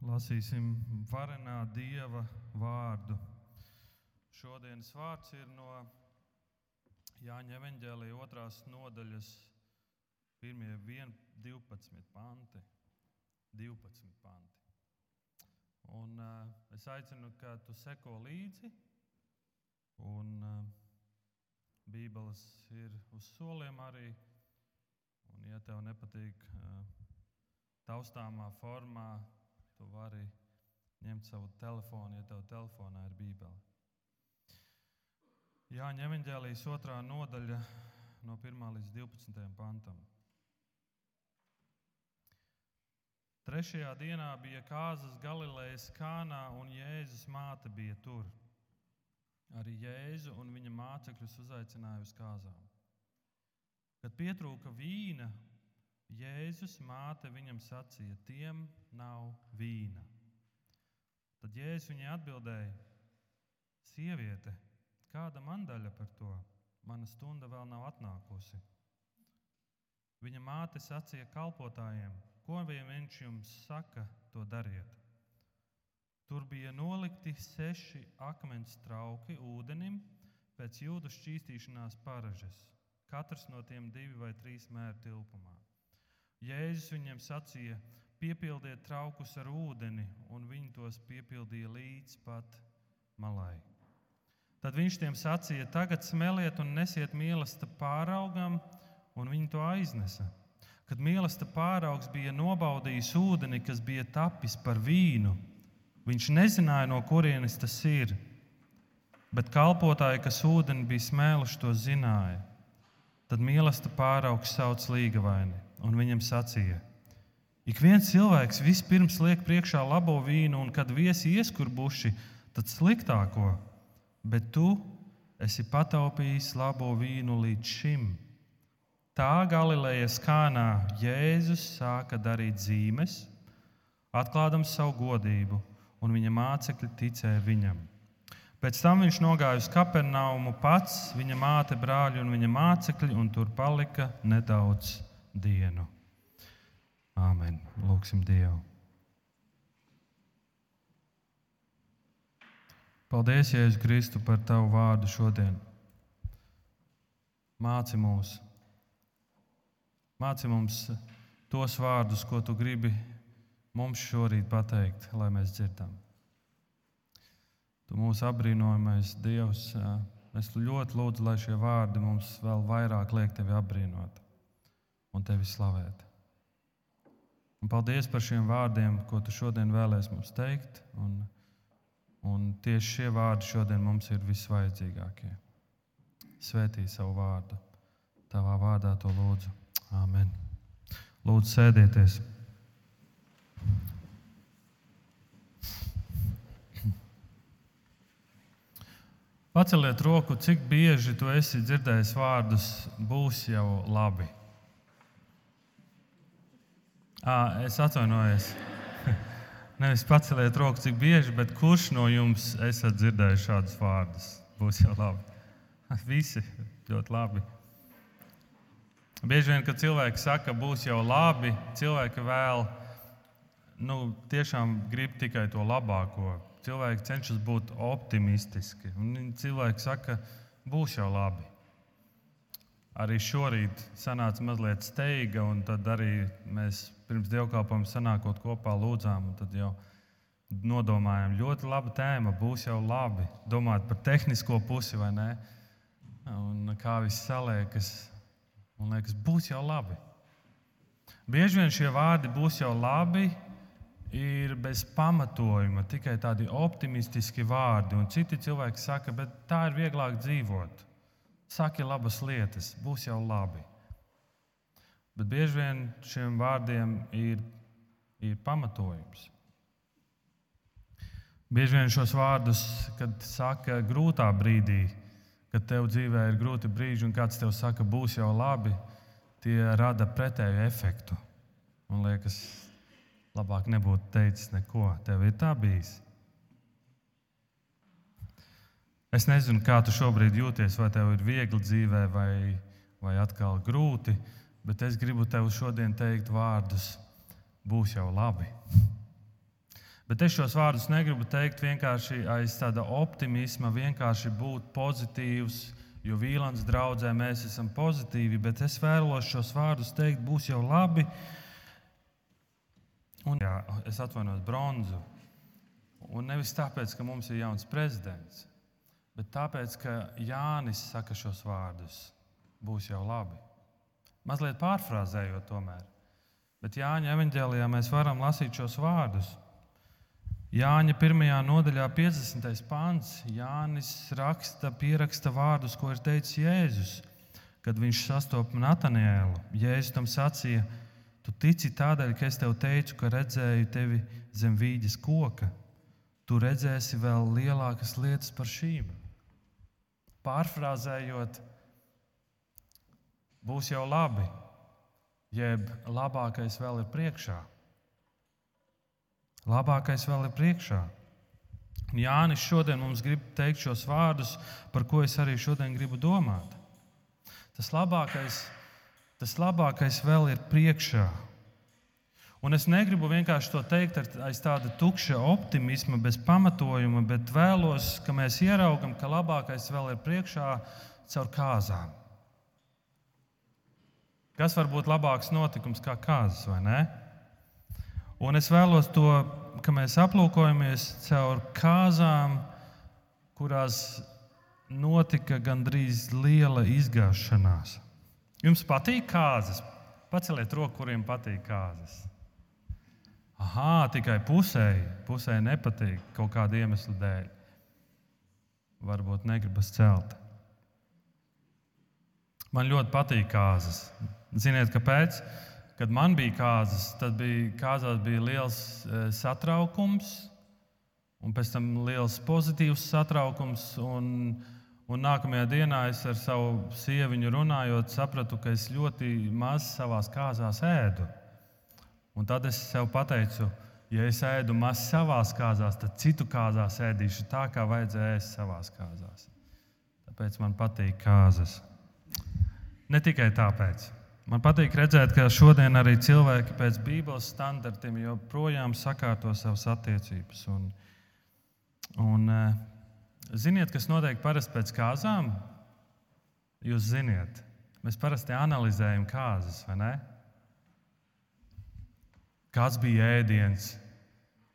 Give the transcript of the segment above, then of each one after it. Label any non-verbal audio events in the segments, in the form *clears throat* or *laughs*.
Lasīsim varenā Dieva vārdu. Šodienas vārds ir no Jāņa Evanģēlīja otrās nodaļas, pirmie 1, 12 panti. 12 panti. Un, uh, es aicinu, ka tu seko līdzi. Un, uh, Bībeles ir uz soliem arī. Un, ja tev nepatīk uh, taustāmā formā, tu vari ņemt savu telefonu, ja tev telefonā ir Bībele. Jāņem evanģēlijas otrā nodaļa no 1 līdz 12 pantam. Trešajā dienā bija kāzas Galilejas kānā, un Jēzus māte bija tur. Arī Jēzu un viņa mācekļus uzaicināja uz kāzām. Kad pietrūka vīna, Jēzus māte viņam sacīja, tiem nav vīna. Tad Jēzus viņai atbildēja: Sieviete, kāda man daļa par to? Mana stunda vēl nav atnākusi. Viņa māte sacīja kalpotājiem: Ko viņš jums saka, to dariet. Tur bija nolikti seši akmens trauki ūdenim pēc jūdu šķīstīšanās paražas, katrs no tiem divi vai trīs mēru tilpumā. Jēzus viņiem sacīja: Piepildiet traukus ar ūdeni, un viņi tos piepildīja līdz pat malai. Tad viņš tiem sacīja: Tagad smeliet un nesiet mīlestību pāraugam, un viņi to aiznesa. Kad mīlestība pāraugs bija nobaudījis ūdeni, kas bija tapis par vīnu, viņš nezināja, no kurienes tas ir. Bet kalpotāji, kas ūdeni bija smēluši, to zināja. Tad mīlestība pāraugs sauc līgavaini, un viņam sacīja: Ik viens cilvēks vispirms liek priekšā labo vīnu, un kad viesi ieskurbuši, tad sliktāko bet tu esi pataupījis labo vīnu līdz šim. Tā Galilejas kānā Jēzus sāka darīt zīmes, atklādams savu godību, un viņa mācekļi ticēja viņam. Pēc tam viņš nogāja uz Kapernaumu pats, viņa māte, brāļi un viņa mācekļi, un tur palika nedaudz dienu. Āmen! Lūksim Dievu! Paldies, Jēzus Kristu, par Tavu vārdu šodien. Māci mūs, māci mums tos vārdus, ko Tu gribi mums šorīt pateikt, lai mēs dzirdam. Tu mūsu apbrīnojamais Dievs, es ļoti lūdzu, lai šie vārdi mums vēl vairāk liek Tevi apbrīnot un Tevi slavēt. Un paldies par šiem vārdiem, ko Tu šodien vēlēsi mums teikt. Un, Un tieši šie vārdi šodien mums ir visvajadzīgākie. Svētī savu vārdu. Tavā vārdā to lūdzu. Āmen. Lūdzu, sēdieties. Paceliet roku, cik bieži tu esi dzirdējis vārdus, būs jau labi. À, es atvainojos. *laughs* Nevis paceliet roku, cik bieži, bet kurš no jums esat dzirdējis šādus vārdus? Būs jau labi. *laughs* Visi ļoti labi. Bieži vien, kad cilvēki saka, būs jau labi, cilvēki vēl nu, tiešām grib tikai to labāko. Cilvēki cenšas būt optimistiski. Cilvēki saka, būs jau labi. Arī šorīt sanāca mazliet steiga, un tad arī mēs pirms dievkalpojuma sanākot kopā lūdzām, tad jau nodomājām, ļoti laba tēma, būs jau labi. Domāt par tehnisko pusi vai nē, un kā viss saliekas. Man liekas, būs jau labi. Bieži vien šie vārdi būs jau labi, ir bez pamatojuma, tikai tādi optimistiski vārdi. Un citi cilvēki saka, bet tā ir vieglāk dzīvot. Saki labas lietas, būs jau labi. Bet bieži vien šiem vārdiem ir, ir pamatojums. Bieži vien šos vārdus, kad saka grūtā brīdī, kad tev dzīvē ir grūti brīži, un kāds tev saka, būs jau labi, tie rada pretēju efektu. Man liekas, labāk nebūtu teicis neko. Tev ir tā bijis. Es nezinu, kā tu šobrīd jūties, vai tev ir viegli dzīvē, vai, vai atkal grūti bet es gribu tev šodien teikt vārdus, būs jau labi. Bet es šos vārdus negribu teikt vienkārši aiz tāda optimisma, vienkārši būt pozitīvs, jo Vīlāns draudzē mēs esam pozitīvi, bet es vēlos šos vārdus teikt, būs jau labi. Un, jā, es atvainojos bronzu. Un nevis tāpēc, ka mums ir jauns prezidents, bet tāpēc, ka Jānis saka šos vārdus, būs jau labi. Mazliet pārfrāzējot, tomēr. Bet Jāņa evanģēlijā mēs varam lasīt šos vārdus. Jāņa 1. nodaļā, 50. pāns, Jānis raksta, pieraksta vārdus, ko ir teicis Jēzus. Kad viņš sastopas Natanielu, Jēzus tam sacīja, tu tici tādēļ, ka es tev teicu, ka redzēju tevi zem vīģes koka. Tu redzēsi vēl lielākas lietas par šīm. Pārfrāzējot, būs jau labi, jeb labākais vēl ir priekšā. Labākais vēl ir priekšā. Jānis šodien mums grib teikt šos vārdus, par ko es arī šodien gribu domāt. Tas labākais, tas labākais vēl ir priekšā. Un es negribu vienkārši to teikt ar, aiz tāda tukša optimisma, bez pamatojuma, bet vēlos, ka mēs ieraugam, ka labākais vēl ir priekšā caur kāzām. Kas var būt labāks notikums kā kāzas, vai ne? Un es vēlos to, ka mēs aplūkojamies caur kāzām, kurās notika gandrīz liela izgāšanās. Jums patīk kāzas? Paceliet roku, kuriem patīk kāzas. Aha, tikai pusēji, pusēji nepatīk kaut kāda iemesla dēļ. Varbūt negribas celt. Man ļoti patīk kāzas. Ziniet, kāpēc? Kad man bija kāzas, tad bija, kāzās bija liels e, satraukums, un pēc tam liels pozitīvs satraukums. Un, un nākamajā dienā es ar savu sieviņu runājot, sapratu, ka es ļoti maz savā kāzās ēdu. Un tad es sev pateicu, ja es ēdu maz savā kāzās, tad citu kāzās ēdīšu tā, kā vajadzēja ēst savā kāzās. Tāpēc man patīk kāzas. Ne tikai tāpēc. Man patīk redzēt, ka šodien arī cilvēki pēc Bībeles standartiem joprojām sakārto savas attiecības. Un, un, eh, ziniet, kas notiek parasti pēc kāzām? Jūs ziniet, mēs parasti analizējam kāzas, vai ne? Kāds bija ēdiens,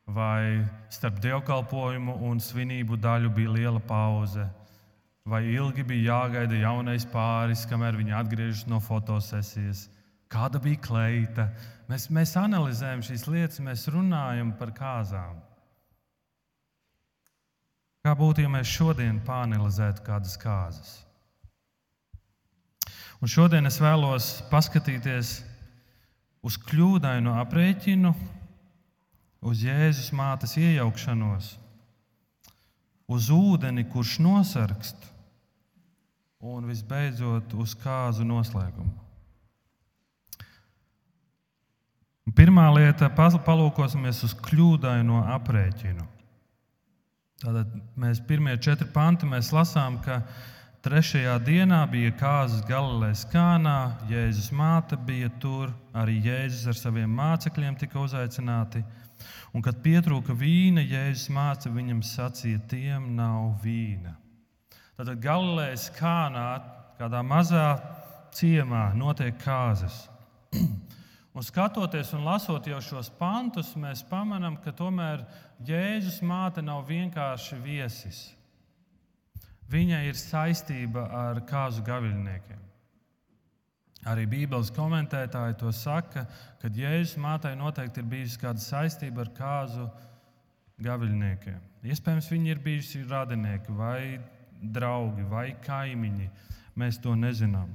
vai starp dievkalpojumu un svinību daļu bija liela pauze? vai ilgi bija jāgaida jaunais pāris, kamēr viņi atgriežas no fotosesijas, kāda bija kleita. Mēs, mēs analizējam šīs lietas, mēs runājam par kāzām. Kā būtu, ja mēs šodien pāranalizētu kādas kāzas? Un šodien es vēlos paskatīties uz kļūdainu aprēķinu, uz Jēzus mātes iejaukšanos, uz ūdeni, kurš nosargst un visbeidzot uz kāzu noslēgumu. Pirmā lieta - palūkosimies uz kļūdaino aprēķinu. Tātad mēs pirmie četri panti mēs lasām, ka trešajā dienā bija kāzas Galilejas kānā, Jēzus māte bija tur, arī Jēzus ar saviem mācekļiem tika uzaicināti. Un, kad pietrūka vīna, Jēzus māca viņam sacīja, tiem nav vīna. Tad Galilejas kānā, kādā mazā ciemā, notiek kāzas. *clears throat* Un skatoties un lasot jau šos pantus, mēs pamanām, ka tomēr Jēzus māte nav vienkārši viesis. Viņai ir saistība ar kāzu gaviļniekiem. Arī Bībeles komentētāji to saka, ka Jēzus mātei noteikti ir bijusi kāda saistība ar kāzu gaviļniekiem. Iespējams, viņi ir bijuši radinieki vai draugi vai kaimiņi. Mēs to nezinām.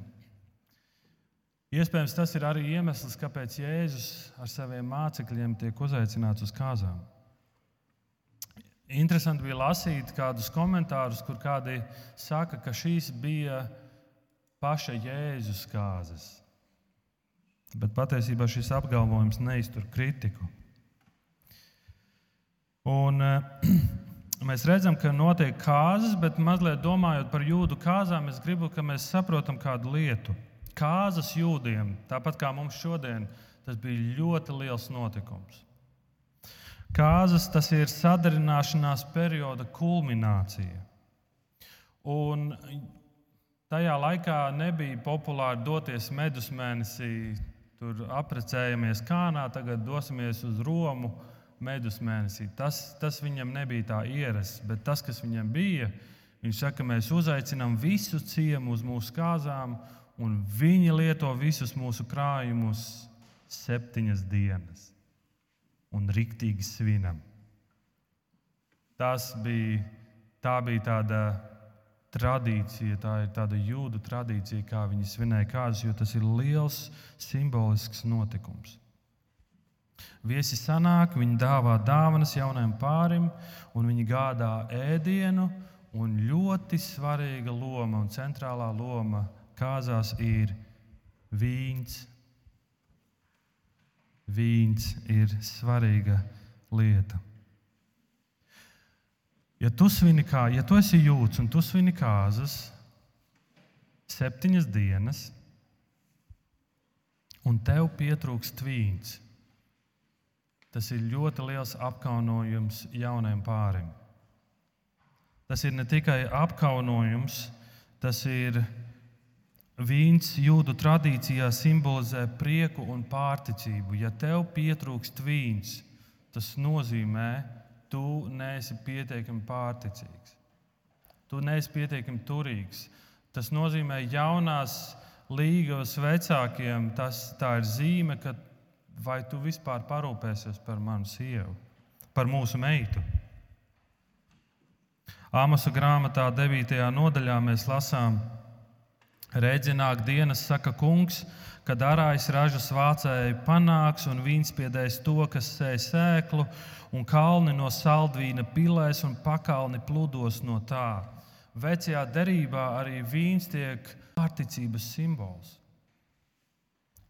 Iespējams, tas ir arī iemesls, kāpēc Jēzus ar saviem mācekļiem tiek uzaicināts uz kāzām. Interesanti bija lasīt kādus komentārus, kur kādi saka, ka šīs bija paša Jēzus kāzas. Bet patiesībā šis apgalvojums neiztur kritiku. Un, *clears throat* mēs redzam, ka notiek kāzas, bet mazliet domājot par jūdu kāzām, es gribu, lai mēs saprotam kādu lietu. Kāzas jūdiem, tāpat kā mums šodien, tas bija ļoti liels notikums. Kāzas tas ir sadarināšanās perioda kulminācija. Un tajā laikā nebija populāri doties medus mēnesī, tur aprecējamies Kānā, tagad dosimies uz Romu medus mēnesī. Tas, tas viņam nebija tā ierasts, bet tas, kas viņam bija, viņš saka, mēs uzaicinām visu ciemu uz mūsu kāzām, un viņi lieto visus mūsu krājumus septiņas dienas un riktīgi svinam. Tas bija, tā bija tāda tradīcija, tā ir tāda jūdu tradīcija, kā viņi svinēja kāzas, jo tas ir liels simbolisks notikums. Viesi sanāk, viņi dāvā dāvanas jaunajam pārim, un viņi gādā ēdienu. Un ļoti svarīga loma un centrālā loma kāzās ir vīns vīns ir svarīga lieta. Ja tu, kā, ja tu esi jūts un tu svini kāzas septiņas dienas, un tev pietrūkst vīns, tas ir ļoti liels apkaunojums jaunajam pārim. Tas ir ne tikai apkaunojums, tas ir Vīns jūdu tradīcijā simbolizē prieku un pārticību. Ja tev pietrūkst vīns, tas nozīmē, ka tu neesi pietiekami pārticīgs. Tu neesi pietiekami turīgs. Tas nozīmē, ka jaunās līgavas vecākiem tas, ir zīme, ka vai tu vispār parūpēsies par manu sievu, par mūsu meitu. Āmasu grāmatā 9. nodaļā mēs lasām, ka Redzi, nāk dienas, saka kungs, kad arājas ražas vācēji panāks un vīns piedēs to, kas sēž sēklu, un kalni no saldvīna pilēs un pakalni pludos no tā. Vecajā derībā arī vīns tiek pārticības simbols.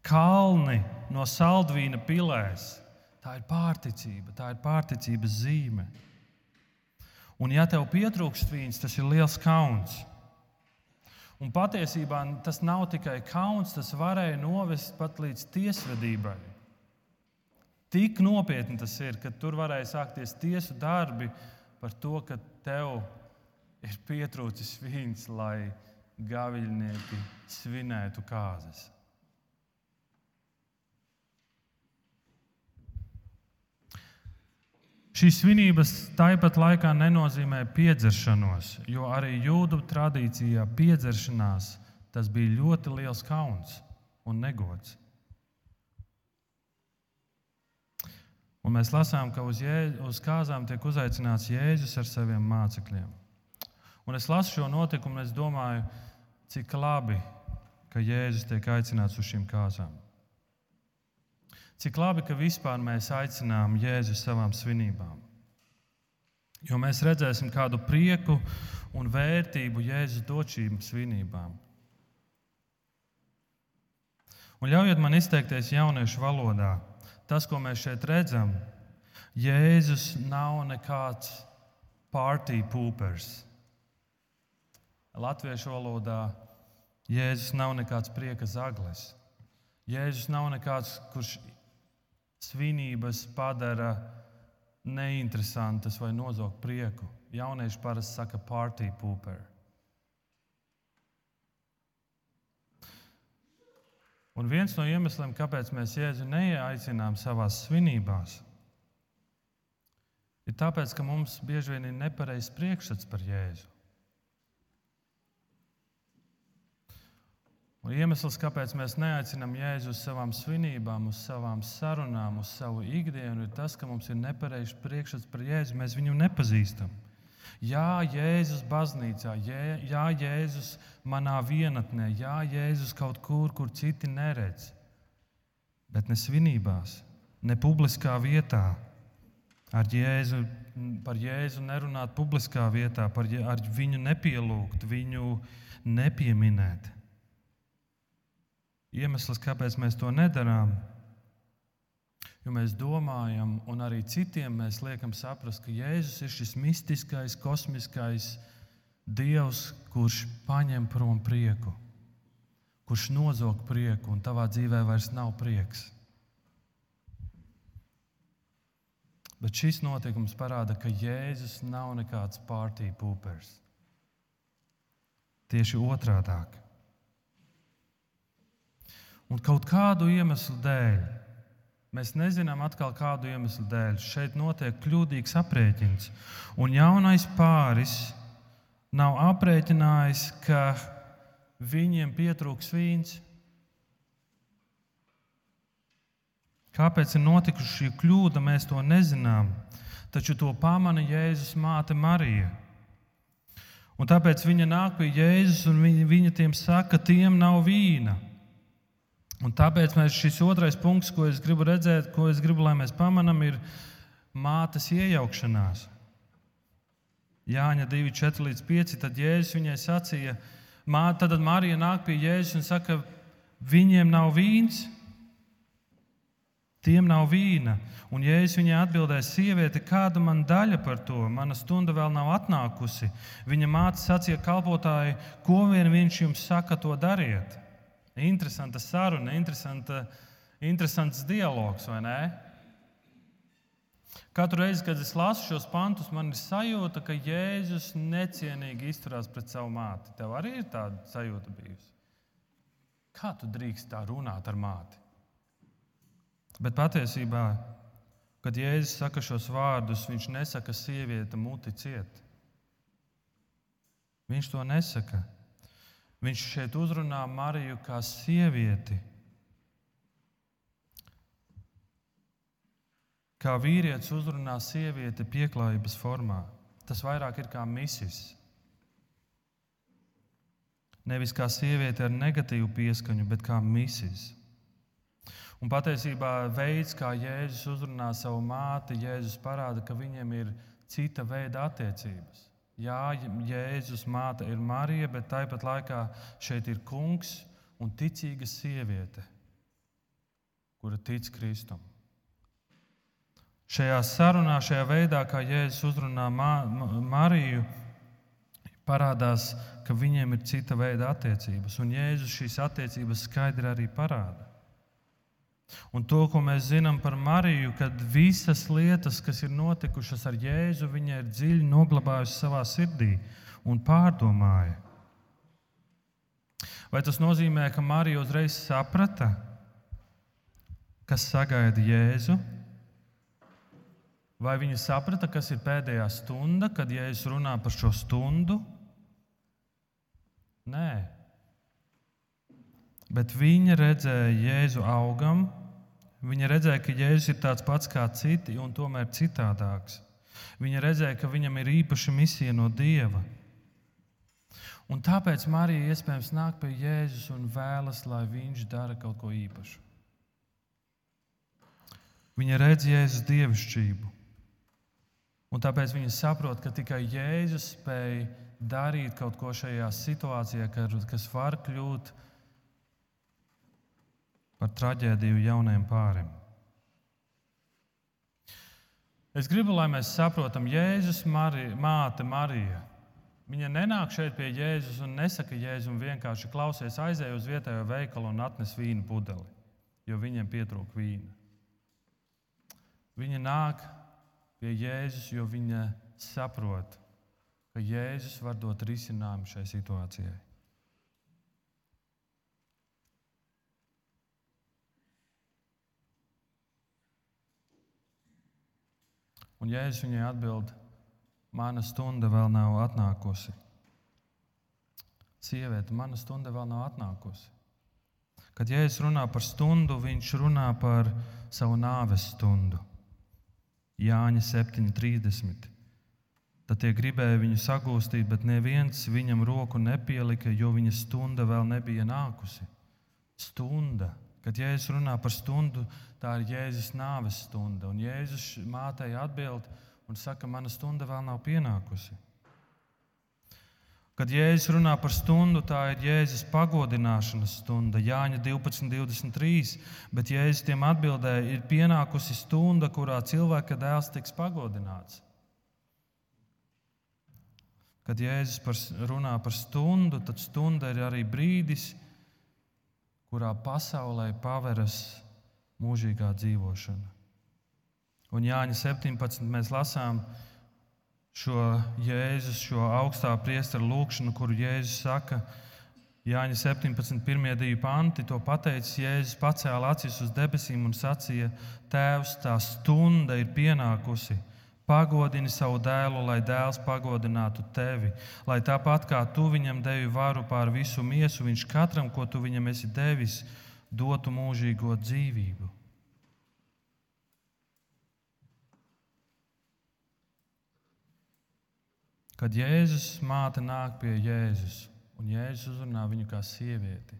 Kalni no saldvīna pilēs. Tā ir pārticība, tā ir pārticības zīme. Un, ja tev pietrūkst vīns, tas ir liels kauns. Un patiesībā tas nav tikai kauns, tas varēja novest pat līdz tiesvedībai. Tik nopietni tas ir, ka tur varēja sākties tiesu darbi par to, ka tev ir pietrūcis vīns, lai gaviļnieki svinētu kāzas. Šīs svinības tāpat laikā nenozīmē piedzeršanos, jo arī jūdu tradīcijā piedzeršanās tas bija ļoti liels kauns un negods. Un mēs lasām, ka uz, jē, uz kāzām tiek uzaicināts Jēzus ar saviem mācekļiem. Un es lasu šo notikumu, un es domāju, cik labi, ka Jēzus tiek aicināts uz šīm kāzām. Cik labi, ka vispār mēs aicinām Jēzu savām svinībām. Jo mēs redzēsim kādu prieku un vērtību Jēzus dot šīm svinībām. Un ļaujiet man izteikties jauniešu valodā. Tas, ko mēs šeit redzam, Jēzus nav nekāds party poopers. Latviešu valodā Jēzus nav nekāds prieka zaglis. Jēzus nav nekāds, kurš svinības padara neinteresantas vai nozog prieku. Jaunieši parasti saka, party pooper. Un viens no iemesliem, kāpēc mēs Jēzu neaicinām savā svinībās, ir tāpēc, ka mums bieži vien ir nepareizs priekšstats par Jēzu. Un iemesls, kāpēc mēs neaicinām Jēzu uz savām svinībām, uz savām sarunām, uz savu ikdienu, ir tas, ka mums ir nepareizs priekšstats par Jēzu. Mēs viņu nepazīstam. Jā, Jēzus baznīcā, jē, jā, Jēzus manā vienatnē, jā, Jēzus kaut kur, kur citi neredz. Bet ne svinībās, ne publiskā vietā. Ar Jēzu, par Jēzu nerunāt publiskā vietā, par viņu nepielūgt, viņu nepieminēt. Iemesls, kāpēc mēs to nedarām, jo mēs domājam, un arī citiem mēs liekam saprast, ka Jēzus ir šis mistiskais, kosmiskais Dievs, kurš paņem prom prieku, kurš nozog prieku, un tavā dzīvē vairs nav prieks. Bet šis notikums parāda, ka Jēzus nav nekāds pārtīk pūpers. Tieši otrādāk. Un kaut kādu iemeslu dēļ, mēs nezinām atkal kādu iemeslu dēļ, šeit notiek kļūdīgs aprēķins. Un jaunais pāris nav aprēķinājis, ka viņiem pietrūks vīns. Kāpēc ir notikusi šī kļūda, mēs to nezinām. Taču to pamana Jēzus māte Marija. Un tāpēc viņa nāk pie Jēzus un viņa, viņa tiem saka, ka tiem nav vīna. Un tāpēc mēs šis otrais punkts, ko es gribu redzēt, ko es gribu, lai mēs pamanām, ir mātes iejaukšanās. Jāņa 2, 4 līdz 5. Tad Jēzus viņai sacīja, tad Marija nāk pie Jēzus un saka, viņiem nav vīns. Tiem nav vīna. Un, es viņai atbildēju, sieviete, kāda man daļa par to, mana stunda vēl nav atnākusi, viņa māte sacīja kalpotāji, ko vien viņš jums saka, to dariet. Interesanta saruna, interesanta, interesants dialogs, vai ne? Katru reizi, kad es lasu šos pantus, man ir sajūta, ka Jēzus necienīgi izturās pret savu māti. Tev arī ir tāda sajūta bijusi. Kā tu drīkst tā runāt ar māti? Bet patiesībā, kad Jēzus saka šos vārdus, viņš nesaka, sieviete, muti ciet. Viņš to nesaka. Viņš šeit uzrunā Mariju kā sievieti. Kā vīrietis uzrunā sievieti pieklājības formā. Tas vairāk ir kā misis. Nevis kā sieviete ar negatīvu pieskaņu, bet kā misis. Un patiesībā veids, kā Jēzus uzrunā savu māti, Jēzus parāda, ka viņiem ir cita veida attiecības. Jā, Jēzus māte ir Marija, bet tāpat laikā šeit ir kungs un ticīga sieviete, kura tic Kristum. Šajā sarunā, šajā veidā, kā Jēzus uzrunā Mariju, parādās, ka viņiem ir cita veida attiecības. Un Jēzus šīs attiecības skaidri arī parāda. Un to, ko mēs zinām par Mariju, kad visas lietas, kas ir notikušas ar Jēzu, viņa ir dziļi noglabājusi savā sirdī un pārdomāja. Vai tas nozīmē, ka Marija uzreiz saprata, kas sagaida Jēzu? Vai viņa saprata, kas ir pēdējā stunda, kad Jēzus runā par šo stundu? Nē. Bet viņa redzēja Jēzu augam, Viņa redzēja, ka Jēzus ir tāds pats kā citi, un tomēr citādāks. Viņa redzēja, ka viņam ir īpaša misija no Dieva. Un tāpēc Marija iespējams nāk pie Jēzus un vēlas, lai viņš dara kaut ko īpašu. Viņa redz Jēzus dievišķību. Un tāpēc viņa saprot, ka tikai Jēzus spēj darīt kaut ko šajā situācijā, kas var kļūt par par traģēdiju jauniem pārim. Es gribu, lai mēs saprotam, Jēzus Marija, māte Marija. Viņa nenāk šeit pie Jēzus un nesaka Jēzum vienkārši klausies, aizēj uz vietējo veikalu un atnes vīnu pudeli, jo viņiem pietrūk vīna. Viņa nāk pie Jēzus, jo viņa saprot, ka Jēzus var dot risinājumu šai situācijai. Un Jēzus viņai atbild, mana stunda vēl nav atnākusi. Sieviete, mana stunda vēl nav atnākusi. Kad Jēzus runā par stundu, viņš runā par savu nāves stundu. Jāņa 7,30. Tad tie gribēja viņu sagūstīt, bet neviens viņam roku nepielika, jo viņa stunda vēl nebija nākusi. Stunda Kad Jēzus runā par stundu, tā ir Jēzus nāves stunda. Un Jēzus mātei atbild un saka, mana stunda vēl nav pienākusi. Kad Jēzus runā par stundu, tā ir Jēzus pagodināšanas stunda, Jāņa 12, 23. Bet Jēzus tiem atbildēja, ir pienākusi stunda, kurā cilvēka dēls tiks pagodināts. Kad Jēzus par, runā par stundu, tad stunda ir arī brīdis, kurā pasaulē paveras mūžīgā dzīvošana. Un Jāņa 17. mēs lasām šo Jēzus, šo augstā priestera lūgšanu, kuru Jēzus saka, Jāņa 17. pirmie divi panti, to pateicis Jēzus pacēla acis uz debesīm un sacīja: Tēvs, tā stunda ir pienākusi. Pagodini savu dēlu, lai dēls pagodinātu tevi, lai tāpat kā tu viņam devi varu pār visu miesu, viņš katram, ko tu viņam esi devis, dotu mūžīgo dzīvību. Kad Jēzus māte nāk pie Jēzus un Jēzus uzrunā viņu kā sievieti,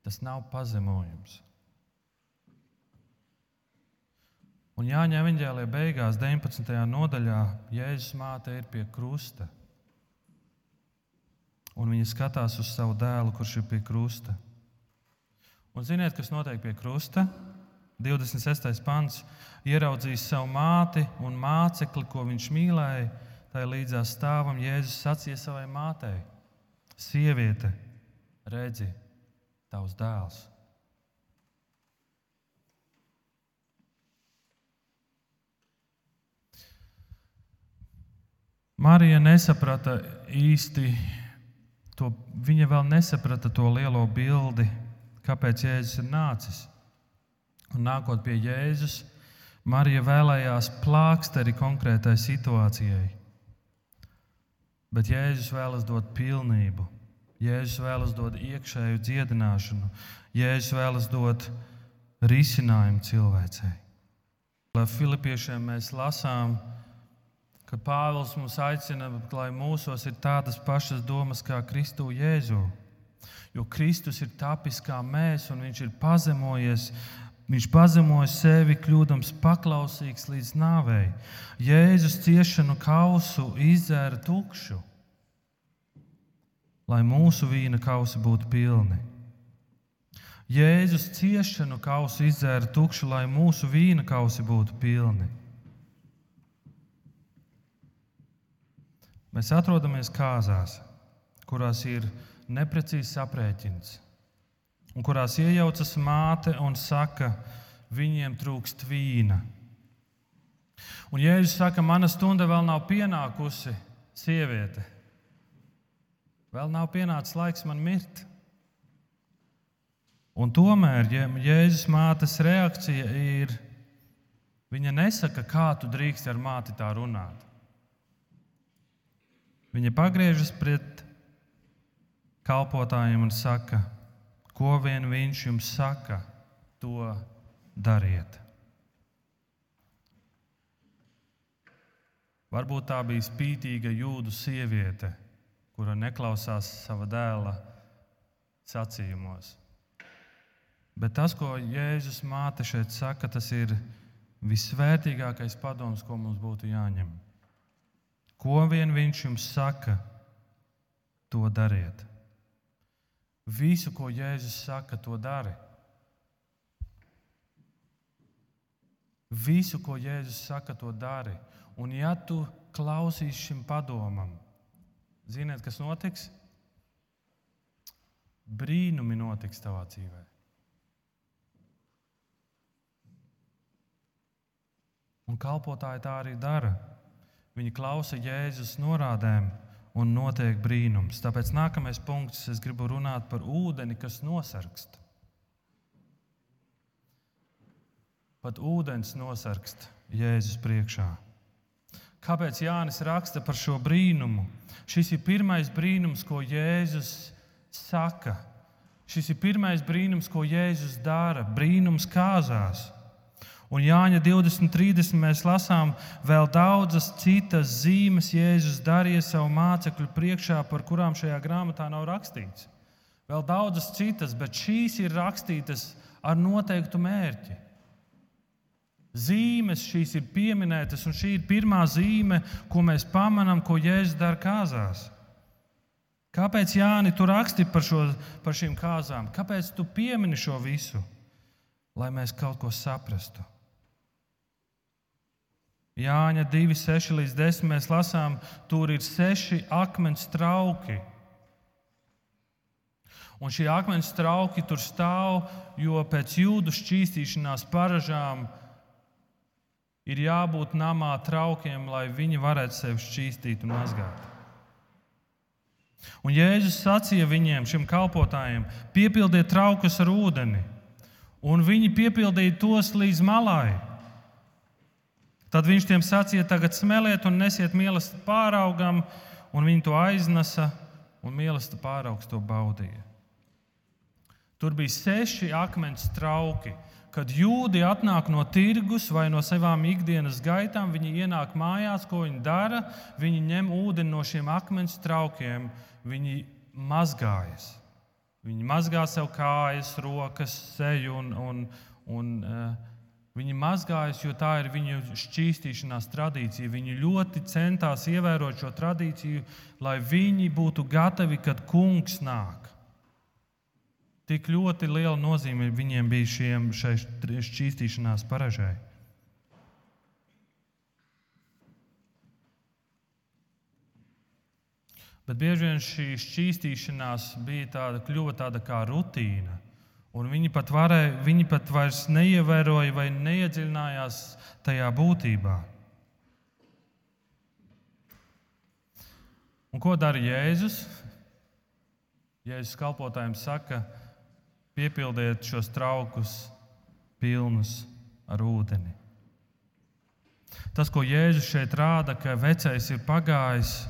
tas nav pazemojums. Un Jāņa evanģēlīja beigās, 19. nodaļā, Jēzus māte ir pie krusta. Un viņa skatās uz savu dēlu, kurš ir pie krusta. Un ziniet, kas notiek pie krusta? 26. pants. Ieraudzījis savu māti un mācekli, ko viņš mīlēja, tai līdzās stāvam Jēzus sacīja savai mātei: Sieviete, redzi, tavs dēls. Marija nesaprata īsti to, viņa vēl nesaprata to lielo bildi, kāpēc Jēzus ir nācis. Un nākot pie Jēzus, Marija vēlējās plāksteri konkrētai situācijai. Bet Jēzus vēlas dot pilnību. Jēzus vēlas dot iekšēju dziedināšanu. Jēzus vēlas dot risinājumu cilvēcei. Lai Filipiešiem mēs lasām, ka Pāvils mums aicina, lai mūsos ir tādas pašas domas kā Kristu Jēzu. Jo Kristus ir tapis kā mēs, un viņš ir pazemojies Viņš pazemoja sevi, kļūdams paklausīgs līdz nāvei. Jēzus ciešanu kausu izdzēra tukšu, lai mūsu vīna kausi būtu pilni. Jēzus ciešanu kausu izdzēra tukšu, lai mūsu vīna kausi būtu pilni. Mēs atrodamies kāzās, kurās ir neprecīzs aprēķins un kurās iejaucas māte un saka, viņiem trūkst vīna. Un Jēzus saka, mana stunda vēl nav pienākusi, sieviete. Vēl nav pienācis laiks man mirt. Un tomēr Jēzus mātes reakcija ir, viņa nesaka, kā tu drīkst ar māti tā runāt. Viņa pagriežas pret kalpotājiem un saka, Ko vien viņš jums saka, to dariet. Varbūt tā bija spītīga jūdu sieviete, kura neklausās sava dēla sacījumos. Bet tas, ko Jēzus māte šeit saka, tas ir visvērtīgākais padoms, ko mums būtu jāņem. Ko vien viņš jums saka, to dariet. Visu, ko Jēzus saka, to dari. Visu, ko Jēzus saka, to dari. Un, ja tu klausīsi šim padomam, ziniet, kas notiks? Brīnumi notiks tavā dzīvē. Un kalpotāji tā arī dara. Viņi klausa Jēzus norādēm, un notiek brīnums. Tāpēc nākamais punkts, es gribu runāt par ūdeni, kas nosargst. Pat ūdens nosargst Jēzus priekšā. Kāpēc Jānis raksta par šo brīnumu? Šis ir pirmais brīnums, ko Jēzus saka. Šis ir pirmais brīnums, ko Jēzus dara. Brīnums kāzās. Un Jāņa 20.30 mēs lasām vēl daudzas citas zīmes, Jēzus darīja savu mācekļu priekšā, par kurām šajā grāmatā nav rakstīts. Vēl daudzas citas, bet šīs ir rakstītas ar noteiktu mērķi. Zīmes šīs ir pieminētas, un šī ir pirmā zīme, ko mēs pamanām, ko Jēzus dara kāzās. Kāpēc Jāni tu raksti par, šo, par šīm kāzām? Kāpēc tu piemini šo visu? Lai mēs kaut ko saprastu. Jāņa 2, 6 līdz 10 mēs lasām, tur ir seši akmens trauki. Un šie akmens trauki tur stāv, jo pēc jūdu šķīstīšanās paražām ir jābūt namā traukiem, lai viņi varētu sevi šķīstīt un mazgāt. Un Jēzus sacīja viņiem, šiem kalpotājiem, piepildiet traukus ar ūdeni, un viņi piepildīja tos līdz malai. Tad viņš tiem sacīja, tagad smeliet un nesiet mīlestību pāraugam, un viņi to aiznesa, un mīlestība pāraugs to baudīja. Tur bija seši akmens trauki, Kad jūdi atnāk no tirgus vai no savām ikdienas gaitām, viņi ienāk mājās, ko viņi dara. Viņi ņem ūdeni no šiem akmens traukiem, viņi mazgājas. Viņi mazgā sev kājas, rokas, seju un, un, un uh, viņi mazgājas, jo tā ir viņu šķīstīšanās tradīcija. Viņi ļoti centās ievērot šo tradīciju, lai viņi būtu gatavi, kad kungs nāk. Tik ļoti liela nozīme viņiem bija šiem, šai šķīstīšanās paražai. Bet bieži vien šī šķīstīšanās bija tāda, kļuva tāda kā rutīna. Un viņi pat, varēja, viņi pat vairs neievēroja vai neiedziļinājās tajā būtībā. Un ko dara Jēzus? Jēzus kalpotājiem saka, ka Piepildiet šos traukus pilnus ar ūdeni. Tas, ko Jēzus šeit rāda, ka vecais ir pagājis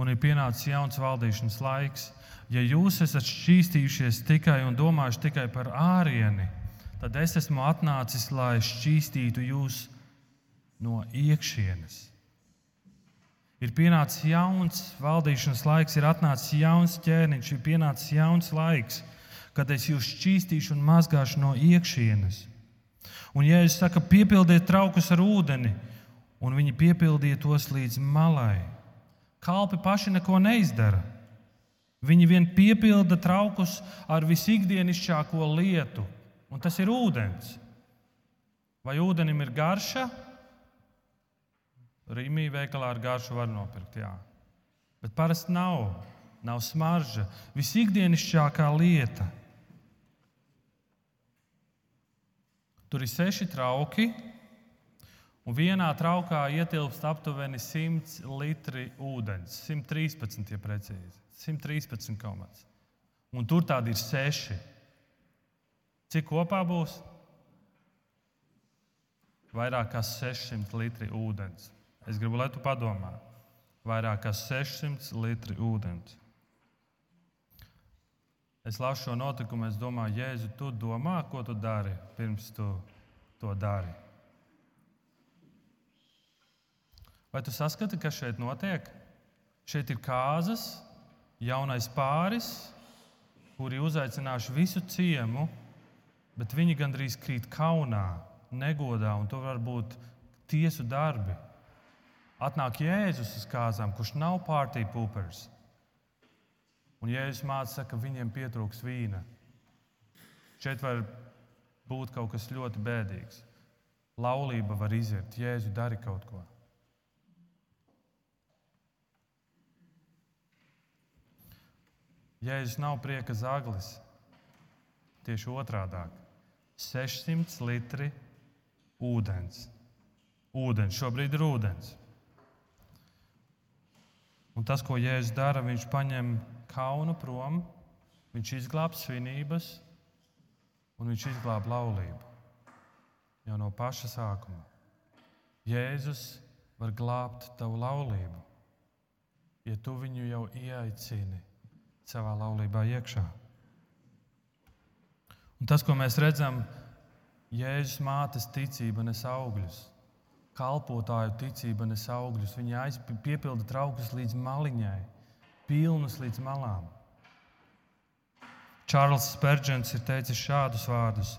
un ir pienācis jauns valdīšanas laiks. Ja jūs esat šķīstījušies tikai un domājuši tikai par ārieni, tad es esmu atnācis, lai šķīstītu jūs no iekšienes. Ir pienācis jauns valdīšanas laiks, ir atnācis jauns ķēniņš, ir pienācis jauns laiks, kad es jūs šķīstīšu un mazgāšu no iekšienes. Un, ja es saku, piepildiet traukus ar ūdeni, un viņi piepildīja tos līdz malai, kalpi paši neko neizdara. Viņi vien piepilda traukus ar visikdienišķāko lietu, un tas ir ūdens. Vai ūdenim ir garša? Rīmī veikalā ar garšu var nopirkt. Jā. Bet parasti nav. Nav smarža. Visikdienišķākā lieta. Tur ir seši trauki, un vienā traukā ietilpst aptuveni 100 litri ūdens. 113, ja precīzi. 113 komats. Un tur tādi ir seši. Cik kopā būs? Vairāk kā 600 litri ūdens. Es gribu, lai tu padomā. Vairāk kā 600 litri ūdens. Es lasu šo notikumu, es domāju, Jēzu, tu domā, ko tu dari pirms tu to dari. Vai tu saskati, kas šeit notiek? Šeit ir kāzas, jaunais pāris, kuri uzaicinājuši visu ciemu, bet viņi gandrīz krīt kaunā, negodā, un to var būt tiesu darbi. Atnāk Jēzus uz kāzām, kurš nav pārtīk pūpers. Un Jēzus māca, ka viņiem pietrūks vīna. Šeit var būt kaut kas ļoti bēdīgs. Laulība var iziet, Jēzu dari kaut ko. Jēzus nav prieka zaglis. Tieši otrādi - 600 litri ūdens. Ūdens šobrīd ir ūdens. Un tas, ko Jēzus dara, viņš paņem kaunu prom, viņš izglāb svinības un viņš izglāb laulību. Jau no paša sākuma. Jēzus var glābt tavu laulību, ja tu viņu jau ieaicini savā laulībā iekšā. Un tas, ko mēs redzam, Jēzus mātes ticība nes augļus kalpotāju ticība nes augļus. Viņi piepilda traukus līdz maliņai, pilnus līdz malām. Čārlis Spērģents ir teicis šādus vārdus: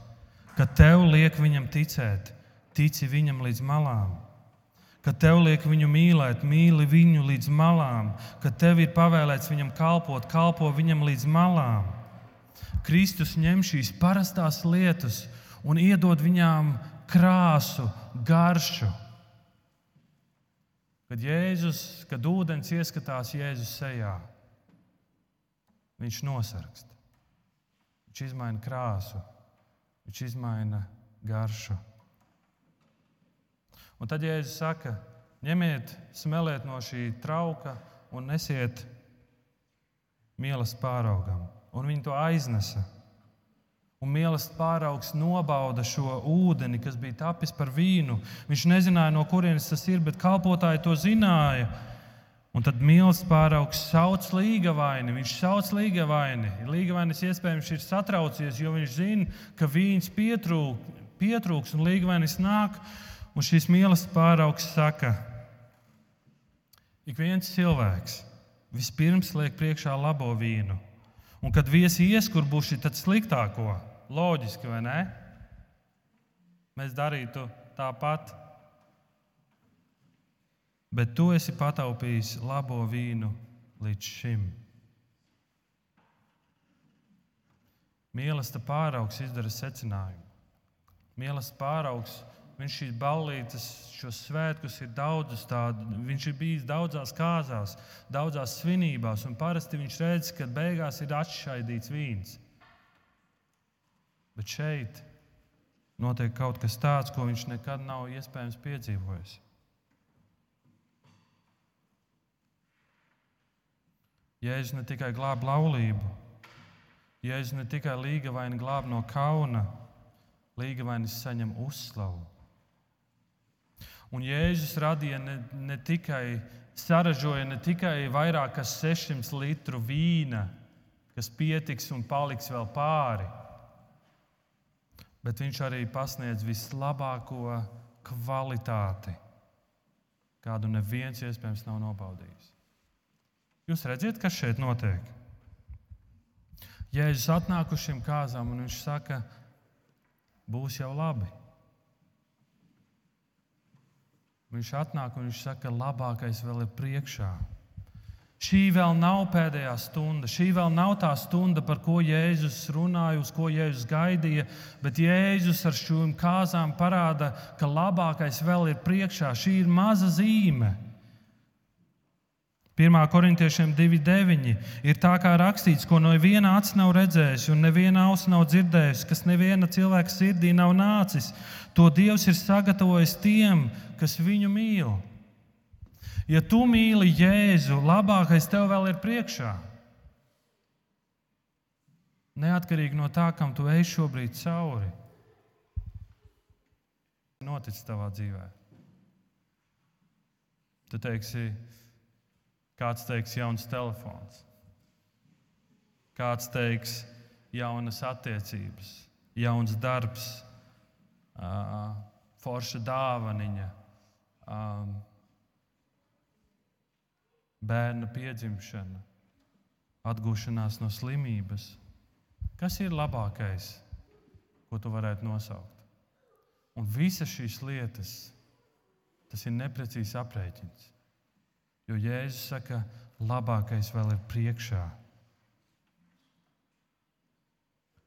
Kad tev liek viņam ticēt, tici viņam līdz malām. Kad tev liek viņu mīlēt, mīli viņu līdz malām. Kad tev ir pavēlēts viņam kalpot, kalpo viņam līdz malām. Kristus ņem šīs parastās lietas un iedod viņām krāsu, garšu. Kad Jēzus, kad ūdens ieskatās Jēzus sejā, viņš nosargst. Viņš izmaina krāsu, viņš izmaina garšu. Un tad Jēzus saka, ņemiet, smeliet no šī trauka un nesiet mīlestības pāraugam. Un viņi to aiznesa. Un mīlestības pāraugs nobauda šo ūdeni, kas bija tapis par vīnu. Viņš nezināja, no kurienes tas ir, bet kalpotāji to zināja. Un tad mīlestības pāraugs sauc līgavaini. Viņš sauc līgavaini. Līgavainis iespējams ir satraucies, jo viņš zina, ka vīns pietrūk, pietrūks un līgavainis nāk. Un šīs mīlestības pāraugs saka, ik viens cilvēks vispirms liek priekšā labo vīnu. Un kad viesi ieskurbuši, tad sliktāko. Loģiski, vai ne? Mēs darītu tāpat. Bet tu esi pataupījis labo vīnu līdz šim. Mīlestība pāraugs izdara secinājumu. Mīlestība pāraugs Viņš šīs ballītes, šos svētkus ir daudzus tādus. Viņš ir bijis daudzās kāzās, daudzās svinībās, un parasti viņš redz, ka beigās ir atšķaidīts vīns. Bet šeit notiek kaut kas tāds, ko viņš nekad nav iespējams piedzīvojis. Jēzus ne tikai glāb laulību, Jēzus ne tikai līgavaini glāb no kauna, līgavainis saņem uzslavu. Un Jēzus radīja ne, ne tikai, saražoja ne tikai vairāk kā 600 litru vīna, kas pietiks un paliks vēl pāri, bet viņš arī pasniedz vislabāko kvalitāti, kādu neviens iespējams nav nobaudījis. Jūs redzat, kas šeit notiek? Jēzus atnāk uz šīm kāzām un viņš saka, būs jau labi. Viņš atnāk un viņš saka, ka labākais vēl ir priekšā. Šī vēl nav pēdējā stunda, šī vēl nav tā stunda, par ko Jēzus runāja, uz ko Jēzus gaidīja, bet Jēzus ar šīm kāzām parāda, ka labākais vēl ir priekšā. Šī ir maza zīme. 1. korintiešiem 2,9 ir tā kā rakstīts, ko no viena acs nav redzējis, un neviena auss nav dzirdējis, kas neviena cilvēka sirdī nav nācis. To Dievs ir sagatavojis tiem, kas viņu mīl. Ja tu mīli Jēzu, labākais tev vēl ir priekšā. Neatkarīgi no tā, kam tu ej šobrīd cauri, noticis tavā dzīvē. Tu teiksi, kāds teiks, jauns telefons, kāds teiks, jaunas attiecības, jauns darbs, forša dāvaniņa um, bērna piedzimšana, atgūšanās no slimības. Kas ir labākais, ko tu varētu nosaukt? Un visas šīs lietas, tas ir neprecīzs aprēķins. Jo Jēzus saka, labākais vēl ir priekšā.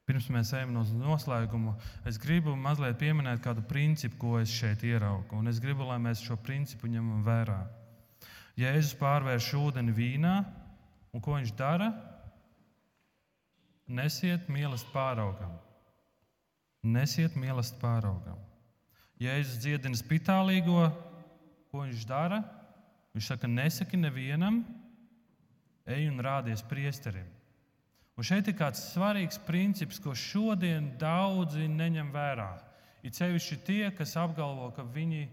Pirms mēs ejam uz noslēgumu, es gribu mazliet pieminēt kādu principu, ko es šeit ieraugu. Un es gribu, lai mēs šo principu ņemam vērā. Jēzus pārvērš ūdeni vīnā, un ko viņš dara? Nesiet mīlestību pāraugam. Nesiet mīlestību pāraugam. Jēzus dziedina spitālīgo, ko viņš dara? Viņš saka, nesaki nevienam, ej un rādies priesterim. Un šeit ir kāds svarīgs princips, ko šodien daudzi neņem vērā. It sevišķi tie, kas apgalvo, ka viņi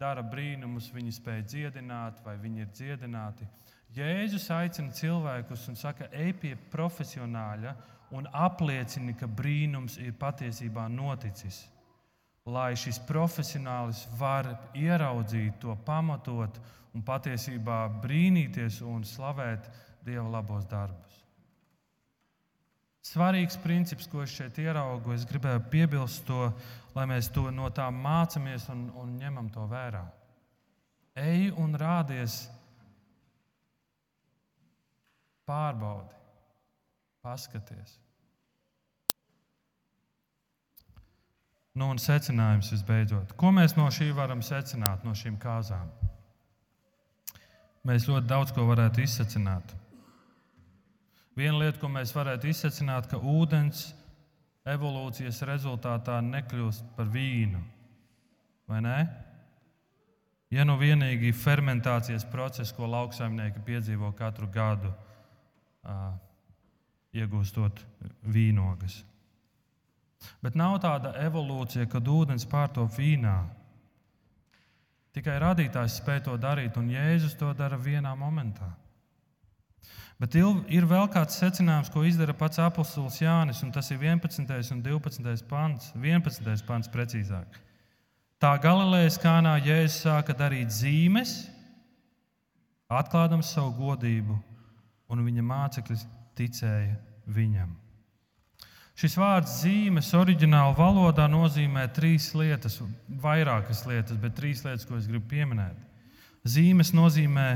dara brīnumus, viņi spēj dziedināt vai viņi ir dziedināti. Jēzus aicina cilvēkus un saka, ej pie profesionāļa un apliecini, ka brīnums ir patiesībā noticis. Lai šis profesionālis var ieraudzīt to, pamatot un patiesībā brīnīties un slavēt Dieva labos darbus. Svarīgs princips, ko es šeit ieraugu, es gribēju piebilst to, lai mēs to no tā mācāmies un, un ņemam to vērā. Ej un rādies, pārbaudi, paskaties. Nu, un secinājums visbeidzot. Ko mēs no šī varam secināt, no šīm kāzām? Mēs ļoti daudz ko varētu izsecināt. Viena lieta, ko mēs varētu izsvecināt, ka ūdens evolūcijas rezultātā nekļūst par vīnu. Vai ne? Ja nu vienīgi fermentācijas process, ko lauksaimnieki piedzīvo katru gadu, iegūstot vīnogas. Bet nav tāda evolūcija, kad ūdens pārtop vīnā. Tikai radītājs spēj to darīt, un Jēzus to dara vienā momentā. Bet ir vēl kāds secinājums, ko izdara pats apustulis Jānis, un tas ir 11. un 12. pants. 11. pants precīzāk. Tā Galilejas kānā Jēzus sāka darīt zīmes, atklādams savu godību, un viņa mācekļi ticēja viņam. Šis vārds zīmes oriģinālā valodā nozīmē trīs lietas, vairākas lietas, bet trīs lietas, ko es gribu pieminēt. Zīmes nozīmē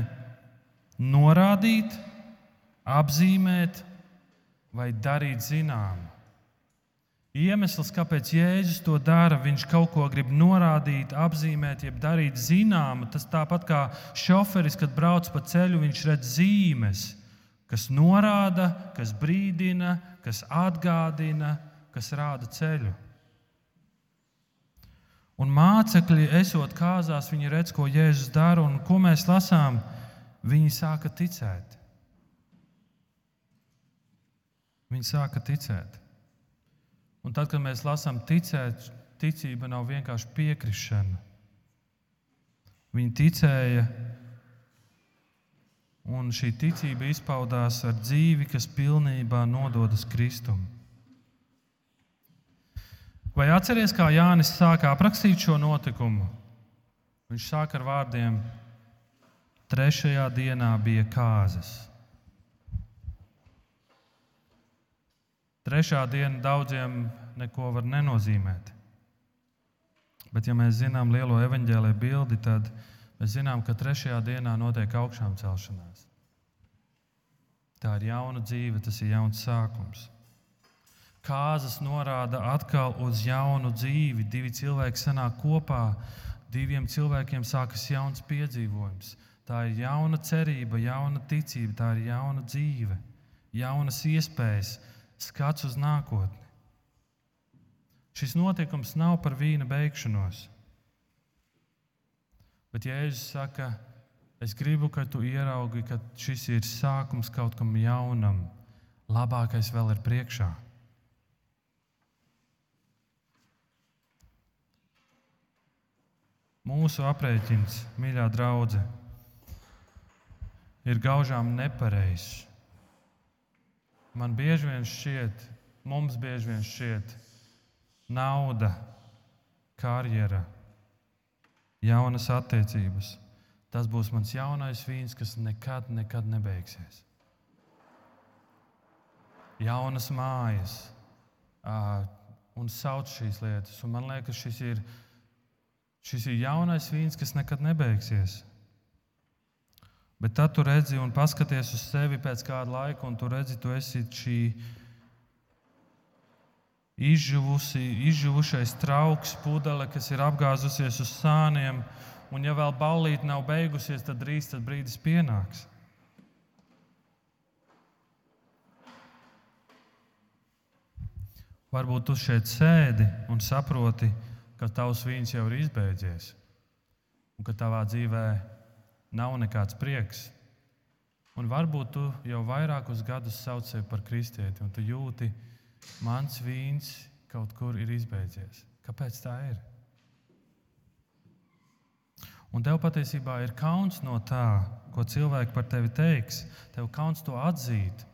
norādīt, apzīmēt vai darīt zināmu. Iemesls, kāpēc Jēzus to dara, viņš kaut ko grib norādīt, apzīmēt, jeb darīt zināmu. Tas tāpat kā šoferis, kad brauc pa ceļu, viņš redz zīmes, kas norāda, kas brīdina, kas atgādina, kas rāda ceļu. Un mācekļi, esot kāzās, viņi redz, ko Jēzus dara, un ko mēs lasām, viņi sāka ticēt. Viņi sāka ticēt. Un tad, kad mēs lasām ticēt, ticība nav vienkārši piekrišana. Viņi ticēja un šī ticība izpaudās ar dzīvi, kas pilnībā nododas Kristum. Vai atceries, kā Jānis sāka aprakstīt šo notikumu? Viņš sāk ar vārdiem: Trešajā dienā bija kāzas. Trešā diena daudziem neko var nenozīmēt. Bet, ja mēs zinām lielo evaņģēlīju bildi, tad mēs zinām, ka trešajā dienā notiek augšām celšanās. Tā ir jauna dzīve, tas ir jauns sākums. Kāzas norāda atkal uz jaunu dzīvi. Divi cilvēki sanāk kopā, diviem cilvēkiem sākas jauns piedzīvojums. Tā ir jauna cerība, jauna ticība, tā ir jauna dzīve, jaunas iespējas, skats uz nākotni. Šis notikums nav par vīna beigšanos. Bet Jēzus saka, Es gribu, ka tu ieraugi, ka šis ir sākums kaut kam jaunam. Labākais vēl ir priekšā. Mūsu aprēķins, mīļā draudzene, ir gaužām nepareizs. Man bieži vien šķiet, mums bieži vien šķiet, nauda, karjera, jaunas attiecības Tas būs mans jaunais vīns, kas nekad, nekad nebeigsies. Jaunas mājas, un sauc šīs lietas. Un man liekas, šis ir, šis ir jaunais vīns, kas nekad nebeigsies. Bet tad tu redzi un paskaties uz sevi pēc kāda laika, un tu redzi, tu esi šī izžuvusi, izžuvušais trauks, pudele, kas ir apgāzusies uz sāniem un ja vēl ballīte nav beigusies, tad drīz tas brīdis pienāks. Varbūt tu šeit sēdi un saproti, ka tavs vīns jau ir izbeidzies, un ka tavā dzīvē nav nekāds prieks. Un varbūt tu jau vairākus gadus sauc sevi par kristieti, un tu jūti, ka mans vīns kaut kur ir izbeidzies. Kāpēc tā ir? Un tev patiesībā ir kauns no tā, ko cilvēki par tevi teiks. Tev kauns to atzīt,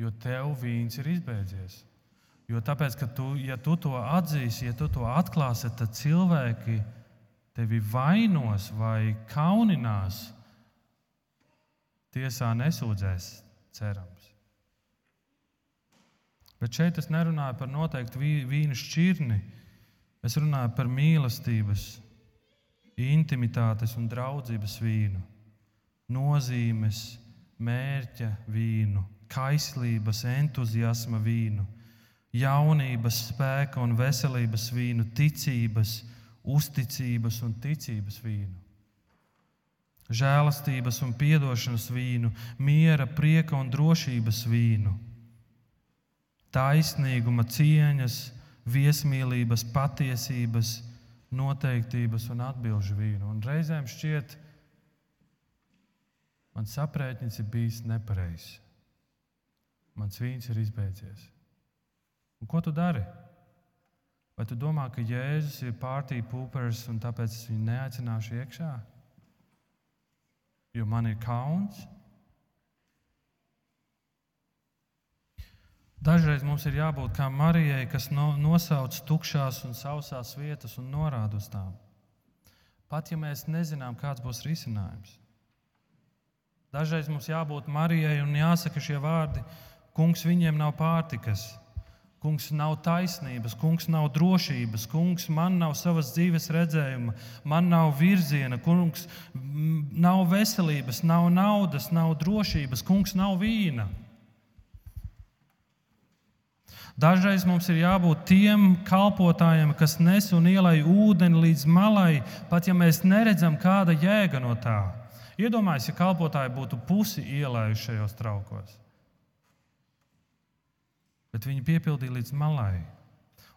jo tev vīns ir izbeidzies. Jo tāpēc, ka tu, ja tu to atzīsi, ja tu to atklāsi, tad cilvēki tevi vainos vai kauninās. Tiesā nesūdzēs, cerams. Bet šeit es nerunāju par noteiktu vīnu šķirni. Es runāju par mīlestības intimitātes un draudzības vīnu, nozīmes, mērķa vīnu, kaislības, entuziasma vīnu, jaunības, spēka un veselības vīnu, ticības, uzticības un ticības vīnu. Žēlastības un atdošanas vīnu, miera, prieka un drošības vīnu, taisnīguma, cieņas, viesmīlības, patiesības, noteiktības un atbildžu vīnu. Un reizēm šķiet, mans aprēķins ir bijis nepareizs. Mans vīns ir izbeidzies. Un ko tu dari? Vai tu domā, ka Jēzus ir pārtīk pūpers un tāpēc es viņu neaicināšu iekšā? Jo man ir kauns. Dažreiz mums ir jābūt kā Marijai, kas no, nosauc tukšās un sausās vietas un norāda uz tām. Pat ja mēs nezinām, kāds būs risinājums. Dažreiz mums jābūt Marijai un jāsaka šie vārdi: Kungs, viņiem nav pārtikas, Kungs nav taisnības, kungs nav drošības, kungs man nav savas dzīves redzējuma, man nav virziena, kungs nav veselības, nav naudas, nav drošības, kungs nav vīna. Dažreiz mums ir jābūt tiem kalpotājiem, kas nes un ielai ūdeni līdz malai, pat ja mēs neredzam, kāda jēga no tā. Iedomājieties, ja kalpotāji būtu pusi ielējuši šajos traukos bet viņi piepildīja līdz malai.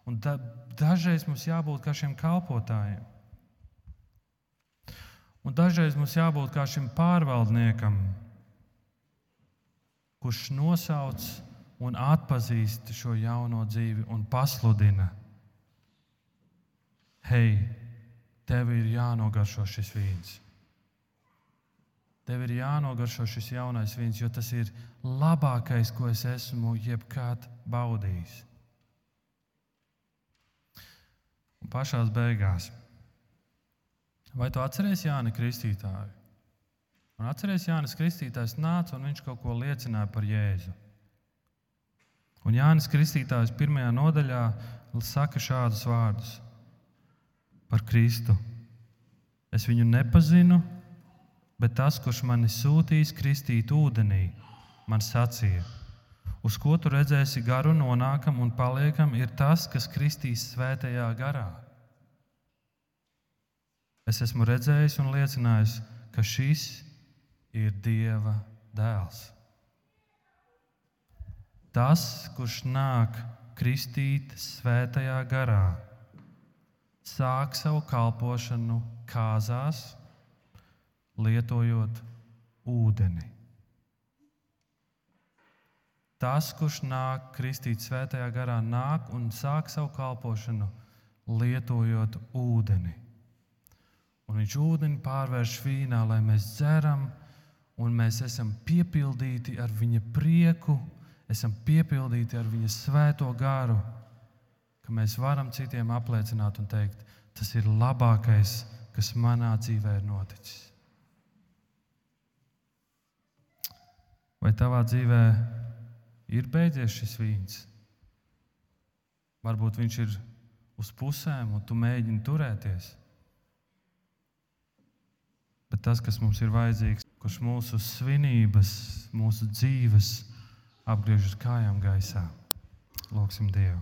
Un da, dažreiz mums jābūt kā šiem kalpotājiem. Un dažreiz mums jābūt kā šim pārvaldniekam, kurš nosauc un atpazīst šo jauno dzīvi un pasludina: Hei, tev ir jānogaršo šis vīns! Tev ir jānogaršo šis jaunais vīns, jo tas ir labākais, ko es esmu jebkad baudījis. Un pašā beigās, vai tu atceries Jāni Kristītāju? Un atceries, Jānis Kristītājs nāca un viņš kaut ko liecināja par Jēzu. Un Jānis Kristītājs pirmajā nodaļā saka šādus vārdus par Kristu. Es viņu nepazinu, bet tas, kurš mani sūtīs kristīt ūdenī, man sacīja: Uz ko tu redzēsi garu nonākam un paliekam, ir tas, kas kristīs svētajā garā. Es esmu redzējis un liecinājis, ka šis ir Dieva dēls. Tas, kurš nāk kristīt svētajā garā, sāk savu kalpošanu kāzās lietojot ūdeni. Tas, kurš nāk kristīt svētajā garā, nāk un sāk savu kalpošanu, lietojot ūdeni. Un viņš ūdeni pārvērš vīnā, lai mēs dzeram, un mēs esam piepildīti ar viņa prieku, esam piepildīti ar viņa svēto garu, ka mēs varam citiem apliecināt un teikt, tas ir labākais, kas manā dzīvē ir noticis. Vai tavā dzīvē ir beidzies šis vīns? Varbūt viņš ir uz pusēm, un tu mēģini turēties. Bet tas, kas mums ir vajadzīgs, kurš mūsu svinības, mūsu dzīves apgriež uz kājām gaisā, lūgsim Dievu.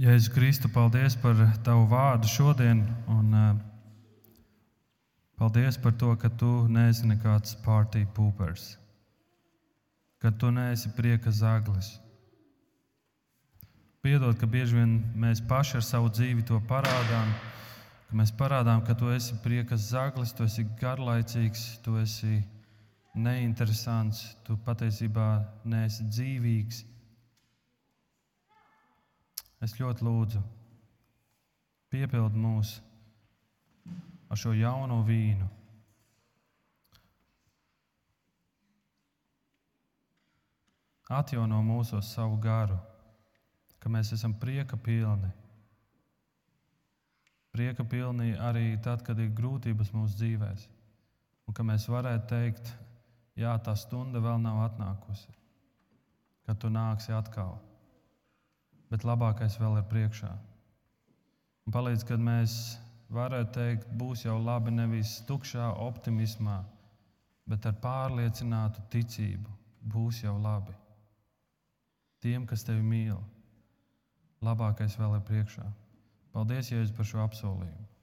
Jēzus Kristu, paldies par Tavu vārdu šodien. Un, uh, Paldies par to, ka tu neesi nekāds pārtīk pūpers, ka tu neesi prieka zaglis. Piedod, ka bieži vien mēs paši ar savu dzīvi to parādām, ka mēs parādām, ka tu esi prieka zaglis, tu esi garlaicīgs, tu esi neinteresants, tu patiesībā neesi dzīvīgs. Es ļoti lūdzu, piepildi mūsu ar šo jauno vīnu. Atjauno mūsos savu garu, ka mēs esam prieka pilni. Prieka pilni arī tad, kad ir grūtības mūsu dzīvēm. Un ka mēs varētu teikt, jā, tā stunda vēl nav atnākusi, kad tu nāksi atkal. Bet labākais vēl ir priekšā. Un palīdz, kad mēs varētu teikt, būs jau labi nevis tukšā optimismā, bet ar pārliecinātu ticību. Būs jau labi. Tiem, kas tevi mīl, labākais vēl ir priekšā. Paldies, Jēzus, par šo apsolījumu.